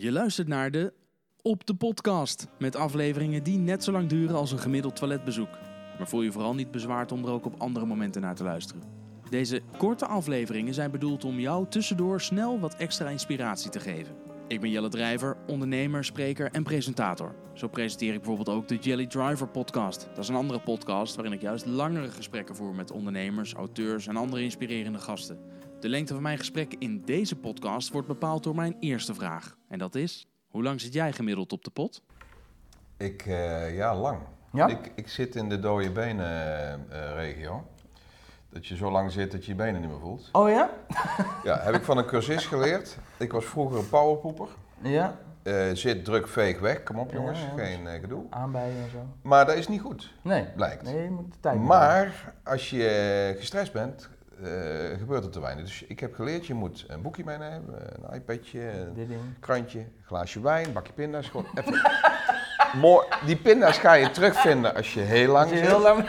Je luistert naar de Op de Podcast. Met afleveringen die net zo lang duren als een gemiddeld toiletbezoek. Maar voel je vooral niet bezwaard om er ook op andere momenten naar te luisteren. Deze korte afleveringen zijn bedoeld om jou tussendoor snel wat extra inspiratie te geven. Ik ben Jelle Drijver, ondernemer, spreker en presentator. Zo presenteer ik bijvoorbeeld ook de Jelly Driver podcast. Dat is een andere podcast waarin ik juist langere gesprekken voer met ondernemers, auteurs en andere inspirerende gasten. De lengte van mijn gesprek in deze podcast wordt bepaald door mijn eerste vraag. En dat is, hoe lang zit jij gemiddeld op de pot? Ik, eh, ja, lang. Ja? Ik, ik zit in de dode benen eh, regio. Dat je zo lang zit dat je je benen niet meer voelt. Oh ja? Ja, heb ik van een cursist geleerd. Ik was vroeger een powerpoeper. Ja. Eh, zit, druk, veeg, weg. Kom op jongens, Ja, ja. geen eh, gedoe. Aanbijen en zo. Maar dat is niet goed, Nee. blijkt. Nee, je moet de tijd. Maar als je eh, gestrest bent, gebeurt er te weinig. Dus ik heb geleerd, je moet een boekje meenemen, een iPadje, een krantje, een glaasje wijn, bakje pinda's. Gewoon even. Mooi. Die pinda's ga je terugvinden als je heel lang je zit. heel lang...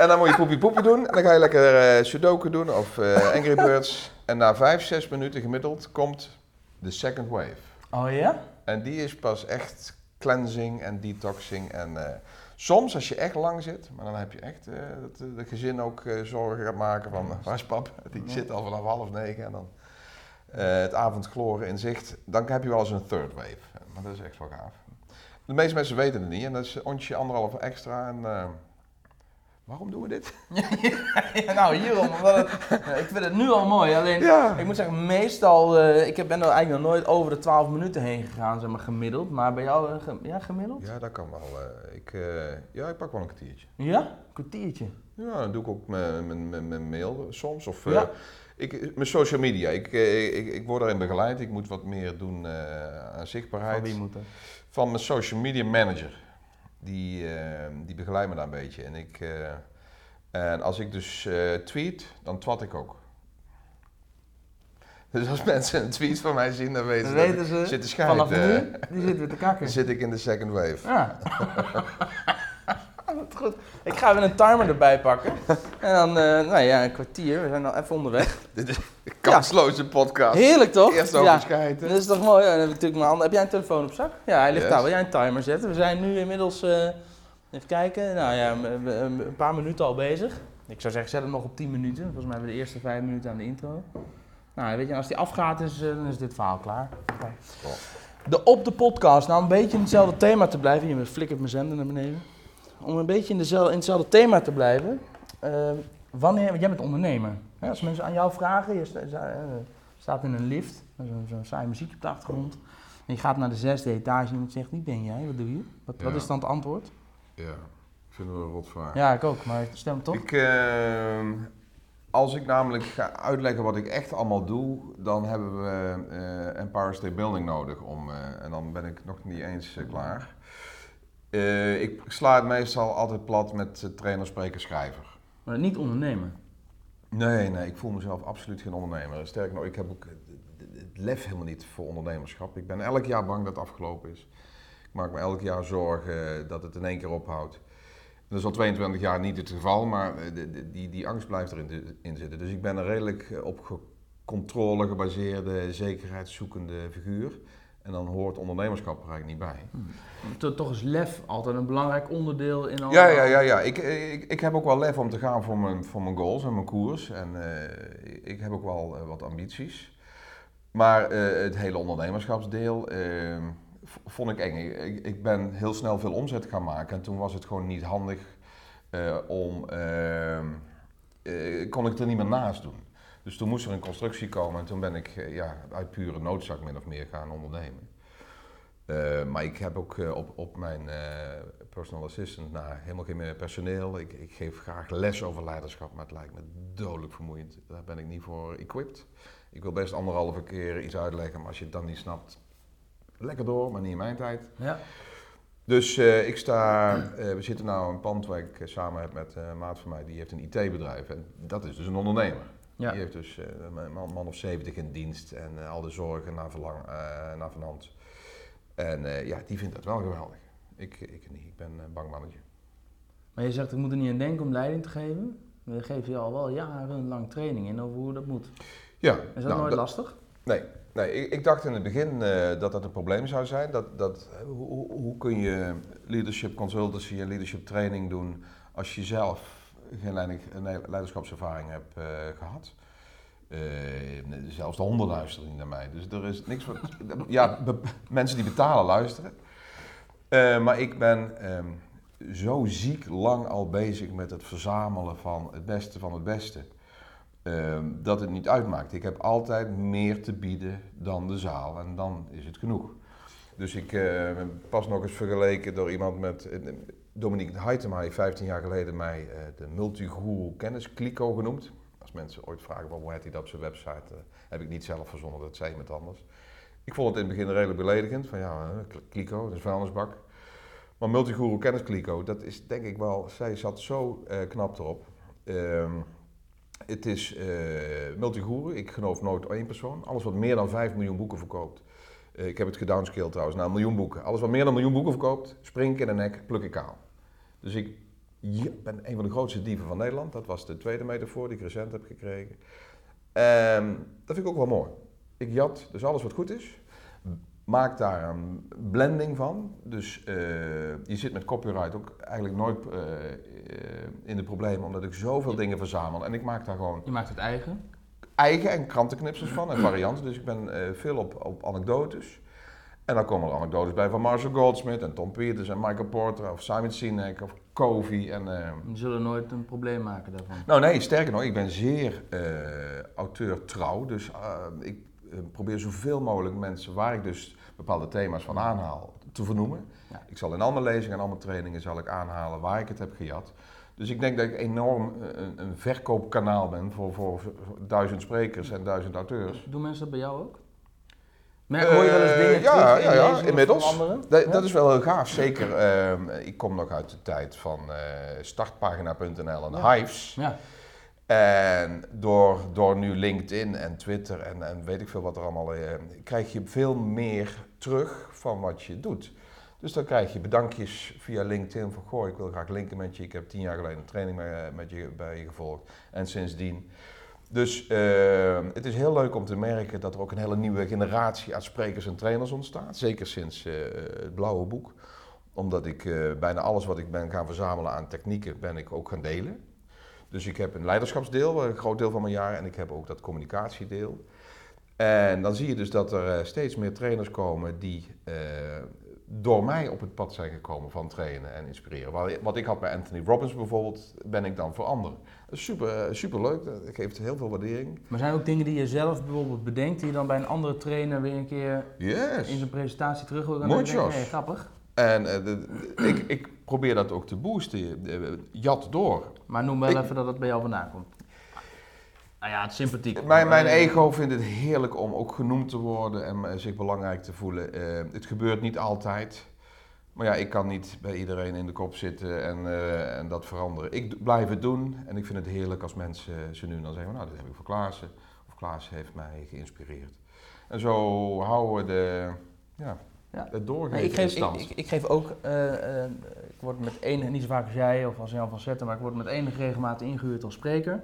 En dan moet je poepie poepie doen. En dan ga je lekker eh Sudoku doen of eh, Angry Birds. En na vijf, zes minuten gemiddeld komt de second wave. Oh ja? En die is pas echt cleansing en detoxing. En eh, soms als je echt lang zit, maar dan heb je echt dat de, gezin ook zorgen gaat maken van waar is pap? Die zit al vanaf half negen en dan het avondgloren in zicht. Dan heb je wel eens een third wave. Maar dat is echt wel gaaf. De meeste mensen weten het niet en dat is onsje anderhalf extra. En, waarom doen we dit? Ja, nou, hierom. Het, ik vind het nu al mooi. Alleen, Ja. ik moet zeggen, meestal... eh, ik ben er eigenlijk nog nooit over de 12 minuten heen gegaan, zeg maar, gemiddeld. Maar bij jou, eh, ja, gemiddeld? Ja, dat kan wel. eh, ik, ja, ik pak wel een kwartiertje. Ja? Een kwartiertje. Ja, dan doe ik ook mijn, mail soms. Of Ja. ik, mijn social media. Ik, ik, ik word daarin begeleid. Ik moet wat meer doen aan zichtbaarheid. Van wie moet dat? Van mijn social media manager. Die, eh, die begeleidt me daar een beetje. En, ik, eh, en als ik dus eh, tweet, dan twat ik ook. Dus als mensen een tweet van mij zien, dan weten Dan ze dat weten ik ze, zit te scheiden. vanaf eh, nu, die zitten weer te kakken. dan zit ik in de second wave. Ja. Goed. Ik ga even een timer erbij pakken. En dan, eh, nou ja, een kwartier. We zijn al even onderweg. Dit is een kansloze podcast. Heerlijk toch? Eerst over ja. Dat is toch mooi? Ja, dan heb, ik natuurlijk mijn handen. heb jij een telefoon op zak? Ja, hij ligt Yes. daar. Wil jij een timer zetten? We zijn nu inmiddels, eh, even kijken, nou ja, een paar minuten al bezig. Ik zou zeggen, zet hem nog op 10 minuten. Volgens mij hebben we de eerste 5 minuten aan de intro. Nou, weet je, als die afgaat, is, eh, dan is dit verhaal klaar. De op de podcast, nou een beetje in hetzelfde thema te blijven. Je flikkert mijn zender naar beneden. Om een beetje in, dezelfde, in hetzelfde thema te blijven. eh, wanneer, want jij bent ondernemer. Hè, als mensen aan jou vragen, je sta- eh, staat in een lift, zo'n zo saai muziekje op de achtergrond. En je gaat naar de zesde etage en iemand zegt, wie ben jij, wat doe je? Wat, wat is dan het antwoord? Ja, ik vind het een rotvraag. Ja, ik ook, maar stem toch? Ik, ehm, als ik namelijk ga uitleggen wat ik echt allemaal doe, dan hebben we eh Empire State Building nodig. Om, eh, en dan ben ik nog niet eens eh, klaar. Eh, ik sla het meestal altijd plat met eh, trainer, spreker, schrijver. Maar niet ondernemer. Nee, nee, ik voel mezelf absoluut geen ondernemer. Sterker nog, ik heb ook het- het lef helemaal niet voor ondernemerschap. Ik ben elk jaar bang dat het afgelopen is. Ik maak me elk jaar zorgen dat het in één keer ophoudt. Dat is al 22 jaar niet het geval, maar eh, die, die angst blijft erin in zitten. Dus ik ben een redelijk eh, op controle gebaseerde, zekerheidszoekende figuur. En dan hoort ondernemerschap er eigenlijk niet bij. To- Toch is lef altijd een belangrijk onderdeel in al Ja, ja, ja, ja. Ik, ik, ik heb ook wel lef om te gaan voor mijn, voor mijn goals en mijn koers. En eh, ik heb ook wel eh, wat ambities. Maar eh, het hele ondernemerschapsdeel eh, v- vond ik eng. Ik, ik ben heel snel veel omzet gaan maken. En toen was het gewoon niet handig om... eh, eh, kon ik het er niet meer naast doen. Dus toen moest er een constructie komen. En toen ben ik eh, ja, uit pure noodzak min of meer gaan ondernemen. Eh, maar ik heb ook eh, op, op mijn personal assistant nou, helemaal geen meer personeel. Ik, ik geef graag les over leiderschap, maar het lijkt me dodelijk vermoeiend. Daar ben ik niet voor equipped. Ik wil best anderhalve keer iets uitleggen, maar als je het dan niet snapt, lekker door, maar niet in mijn tijd. Ja. Dus ik sta, we zitten nou in een pand waar ik samen heb met een maat van mij, die heeft een IT-bedrijf. En dat is dus een ondernemer. Ja. Die heeft dus eh, een man, man of 70 in dienst en eh, al de zorgen naar, verlang, eh, naar vanhand. En eh, ja, die vindt dat wel geweldig. Ik, ik niet, ik ben een bang mannetje. Maar je zegt, ik moet er niet aan denken om leiding te geven. Dan geef je al wel jarenlang training in over hoe dat moet. Ja, Is dat nou, nooit dat- lastig? Nee, Nee, ik, ik dacht in het begin eh, dat dat een probleem zou zijn. Dat, dat, eh, hoe, hoe- hoe kun je leadership consultancy en leadership training doen als je zelf geen leiderschapservaring hebt eh, gehad? Eh, zelfs de honden luisteren niet naar mij. Dus er is niks wat. Ja, mensen die betalen luisteren. Eh, maar ik ben ehm, zo ziek lang al bezig met het verzamelen van het beste van het beste. ehm, dat het niet uitmaakt. Ik heb altijd meer te bieden dan de zaal en dan is het genoeg. Dus ik ben pas nog eens vergeleken door iemand met. Dominique Heitema heeft 15 jaar geleden mij eh, de multiguru kennis Clico genoemd. Als mensen ooit vragen waarom heet hij dat op zijn website, eh, heb ik niet zelf verzonnen, dat zei iemand anders. Ik vond het in het begin redelijk beledigend, van ja, eh, Clico, dat is vuilnisbak. Maar multiguru kennis Clico, dat is denk ik wel, zij zat zo knap erop. Ehm, het is multiguru, ik geloof nooit één persoon. Alles wat meer dan 5 miljoen boeken verkoopt. Eh, ik heb het gedownscaled trouwens naar een miljoen boeken. Alles wat meer dan een miljoen boeken verkoopt, spring ik in de nek, pluk ik kaal. Dus ik ja, ben een van de grootste dieven van Nederland. Dat was de tweede metafoor die ik recent heb gekregen. Ehm, dat vind ik ook wel mooi. Ik jat dus alles wat goed is. Maak daar een blending van. Dus eh, je zit met copyright ook eigenlijk nooit eh, in de problemen, omdat ik zoveel dingen verzamel. En ik maak daar gewoon Je maakt het eigen. Eigen en krantenknipsels van en varianten. Dus ik ben eh, veel op, op anekdotes. En dan komen er anekdotes bij van Marshall Goldsmith en Tom Peters en Michael Porter of Simon Sinek of Covey. En, eh, Die zullen nooit een probleem maken daarvan. nou nee, sterker nog, ik ben zeer eh auteur-trouw. Dus eh, ik probeer zoveel mogelijk mensen waar ik dus bepaalde thema's van aanhaal te vernoemen. Ja. Ik zal in al mijn lezingen en al mijn trainingen zal ik aanhalen waar ik het heb gejat. Dus ik denk dat ik enorm eh, een, een verkoopkanaal ben voor, voor, voor duizend sprekers en duizend auteurs. Doen mensen dat bij jou ook? Merk, hoor je wel eens dingen Eh, ja, terug in ja, ja, lezingen inmiddels. Dat, Ja? dat is wel heel gaaf, zeker. ehm, ik kom nog uit de tijd van eh, startpagina.nl en Ja. Hives. Ja. En door, door nu LinkedIn en Twitter en, en weet ik veel wat er allemaal, krijg je veel meer terug van wat je doet. Dus dan krijg je bedankjes via LinkedIn van, goh, ik wil graag linken met je. Ik heb tien jaar geleden een training met, je, bij je gevolgd en sindsdien. Dus eh, het is heel leuk om te merken dat er ook een hele nieuwe generatie aan sprekers en trainers ontstaat. Zeker sinds eh, het blauwe boek. Omdat ik eh, bijna alles wat ik ben gaan verzamelen aan technieken, ben ik ook gaan delen. Dus ik heb een leiderschapsdeel, een groot deel van mijn jaar, en ik heb ook dat communicatiedeel. En dan zie je dus dat er eh, steeds meer trainers komen die eh, door mij op het pad zijn gekomen van trainen en inspireren. Wat, ik had bij Anthony Robbins bijvoorbeeld, ben ik dan voor anderen. Dat is super, super leuk, dat geeft heel veel waardering. Maar zijn er ook dingen die je zelf bijvoorbeeld bedenkt, die je dan bij een andere trainer weer een keer in Yes! zijn presentatie terug wil gaan Muchos. hey, grappig. En eh, de- ik, ik probeer dat ook te boosten, eh, jat door. Maar noem wel Ik- even dat het bij jou vandaan komt. Nou ja, het is sympathiek. Mijn, mijn Eh, ego vindt het heerlijk om ook genoemd te worden en eh, zich belangrijk te voelen. Eh, het gebeurt niet altijd. Maar ja, ik kan niet bij iedereen in de kop zitten en, eh, en dat veranderen. Ik blijf het doen en ik vind het heerlijk als mensen zo nu en dan zeggen, nou, dit heb ik voor Klaassen. Of Klaassen heeft mij geïnspireerd. En zo houden we de, ja, Ja. het doorgeven Nee, ik, in geef, stand. ik, ik, ik geef ook, eh, eh, ik word met enige, niet zo vaak als jij of als Jan van Zetten, maar ik word met enige regelmaat ingehuurd als spreker.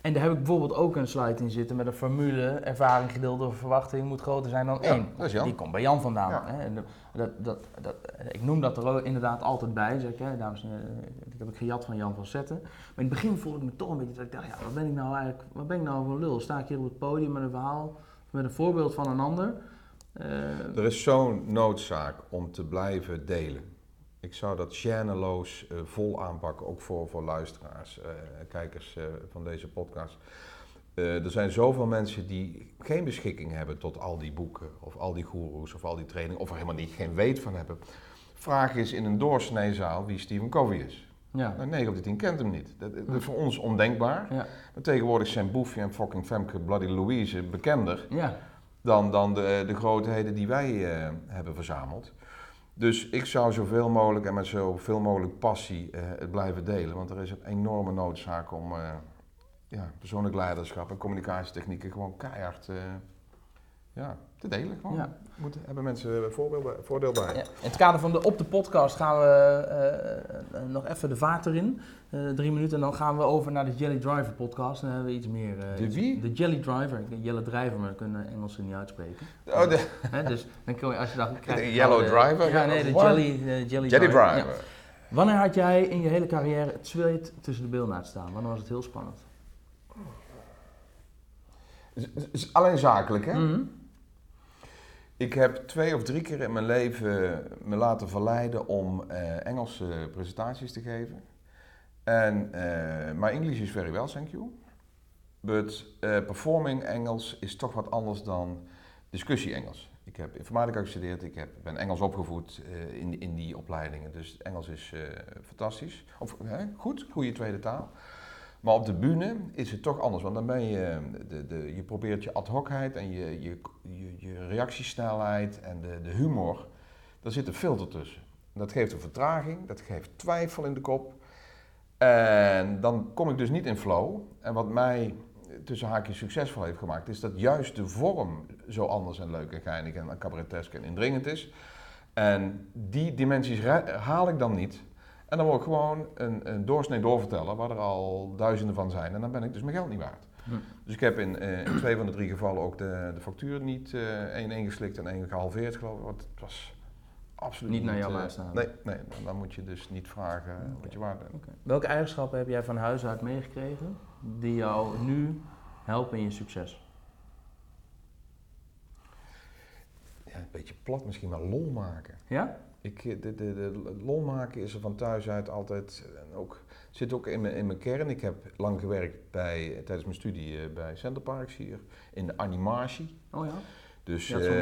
En daar heb ik bijvoorbeeld ook een slide in zitten met een formule, ervaring gedeeld door verwachting moet groter zijn dan Ja, één. dat is Jan. Die komt bij Jan vandaan. Ja. Hè? En dat, dat, dat, ik noem dat er inderdaad altijd bij, zeg ik, hè, dames en heren, dat heb ik gejat van Jan van Zetten. Maar in het begin voelde ik me toch een beetje dat ik dacht, ja, wat ben ik nou eigenlijk, wat ben ik nou voor een lul? Sta ik hier op het podium met een verhaal, met een voorbeeld van een ander? Eh, Er is zo'n noodzaak om te blijven delen. Ik zou dat gêneloos eh, vol aanpakken, ook voor, voor luisteraars, eh, kijkers eh, van deze podcast. Er zijn zoveel mensen die geen beschikking hebben tot al die boeken, of al die goeroes, of al die trainingen, of er helemaal niet geen weet van hebben. Vraag is in een doorsneezaal wie Stephen Covey is. ja. Nou, 9 op de 10 kent hem niet. Dat, dat is voor ons ondenkbaar. Ja. Maar tegenwoordig zijn Boefje en fucking Femke Bloody Louise bekender ja. dan, dan de, de grootheden die wij hebben verzameld. Dus ik zou zoveel mogelijk en met zoveel mogelijk passie eh, het blijven delen. Want er is een enorme noodzaak om eh, ja, persoonlijk leiderschap en communicatietechnieken gewoon keihard eh, ja, te delen. Gewoon. Ja. Moeten, hebben mensen voorbeelden, voordeel bij. Ja, in het kader van de op de podcast gaan we eh, eh, nog even de vaart erin. Eh, drie minuten en dan gaan we over naar de Jelly Driver podcast. Dan hebben we iets meer. eh, De iets- wie? De Jelly Driver. Jelle Driver, maar dat kunnen Engelsen niet uitspreken. Oh, de dus dan kun je, als je dan krijgt. De Yellow Driver? Ja, nee, de? Jelly, jelly, Jelly Driver. Ja. Wanneer had jij in je hele carrière het zweet tussen de laten staan? Wanneer was het heel spannend? Z- Alleen zakelijk, hè? Mhm. Ik heb twee of drie keer in mijn leven me laten verleiden om eh, Engelse presentaties te geven. En eh my is very well, thank you. But eh, performing Engels is toch wat anders dan discussie Engels. Ik heb informatica gestudeerd, ik heb, ben Engels opgevoed in, in die opleidingen. Dus Engels is fantastisch. Of hè, goed, goede tweede taal. Maar op de bühne is het toch anders, want dan ben je, de, de, je probeert je ad hocheid en je, je, je, reactiesnelheid en de, de humor, daar zit een filter tussen. Dat geeft een vertraging, dat geeft twijfel in de kop. En dan kom ik dus niet in flow. En wat mij tussen haakjes succesvol heeft gemaakt, is dat juist de vorm zo anders en leuk en geinig en cabaretesk en indringend is. En die dimensies haal ik dan niet. En dan word ik gewoon een, een doorsnee doorverteller, waar er al duizenden van zijn. En dan ben ik dus mijn geld niet waard. Hm. Dus ik heb in, eh, in twee van de drie gevallen ook de, de factuur niet eh één ingeslikt en één gehalveerd geloof ik. Want het was absoluut Niet niet... naar jou eh, staan. Nee, nee, dan- dan moet je dus niet vragen wat je waard bent. Welke eigenschappen heb jij van huis uit meegekregen die jou nu helpen in je succes? Ja, een beetje plat misschien, maar lol maken. Ja? Ik, eh, de, de, de lol maken is er van thuis uit altijd, en ook, zit ook in mijn, in mijn kern. Ik heb lang gewerkt bij, tijdens mijn studie eh, bij Centerparks hier, in de animatie. Oh ja? Dus Je had zo'n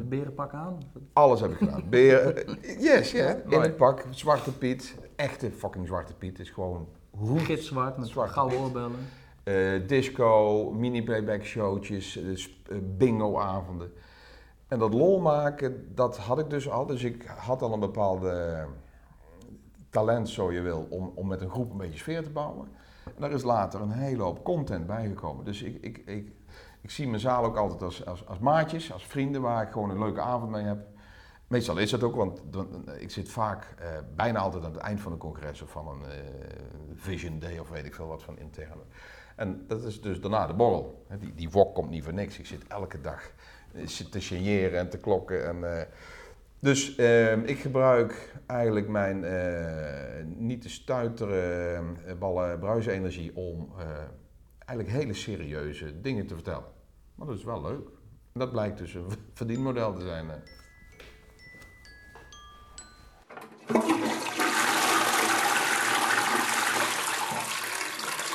eh, berenpak aan? alles heb ik gedaan. Beer, eh, yes, ja. In het pak, Zwarte Piet, echte fucking Zwarte Piet, is gewoon. Gitzwart met Zwarte gouden Piet. oorbellen. Disco, mini-playback showtjes, bingo-avonden. En dat lol maken, dat had ik dus al. Dus ik had al een bepaalde talent, zo je wil, om, om met een groep een beetje sfeer te bouwen. En daar is later een hele hoop content bijgekomen. Dus ik, ik, ik, ik zie mijn zaal ook altijd als, als, als maatjes, als vrienden, waar ik gewoon een leuke avond mee heb. Meestal is dat ook, want dan- ik zit vaak, eh, bijna altijd aan het eind van een congres of van een eh, Vision Day of weet ik veel wat van interne. En dat is dus daarna de borrel. Die, die wok komt niet voor niks. Ik zit elke dag eh, te signeren en te klokken. En, eh, dus ehm, ik gebruik eigenlijk mijn eh, niet te stuiteren eh, ballen bruisenergie om eigenlijk hele serieuze dingen te vertellen. Maar dat is wel leuk. En dat blijkt dus een verdienmodel te zijn.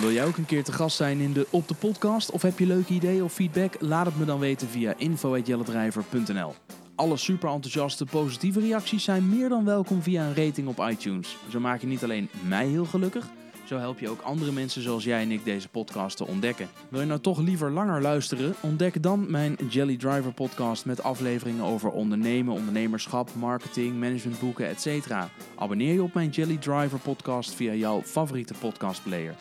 Wil jij ook een keer te gast zijn in de Op de Podcast? Of heb je leuke ideeën of feedback? Laat het me dan weten via info.jelledrijver.nl Alle super enthousiaste positieve reacties zijn meer dan welkom via een rating op iTunes. Zo maak je niet alleen mij heel gelukkig, zo help je ook andere mensen zoals jij en ik deze podcast te ontdekken. Wil je nou toch liever langer luisteren? Ontdek dan mijn Jelly Driver podcast met afleveringen over ondernemen, ondernemerschap, marketing, managementboeken, etc. Abonneer je op mijn Jelly Driver podcast via jouw favoriete podcastplayer.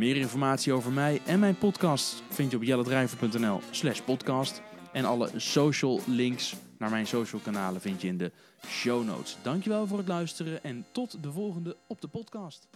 Meer informatie over mij en mijn podcast vind je op jellendrijver.nl slash podcast. En alle social links naar mijn social kanalen vind je in de show notes. Dankjewel voor het luisteren en tot de volgende op de podcast.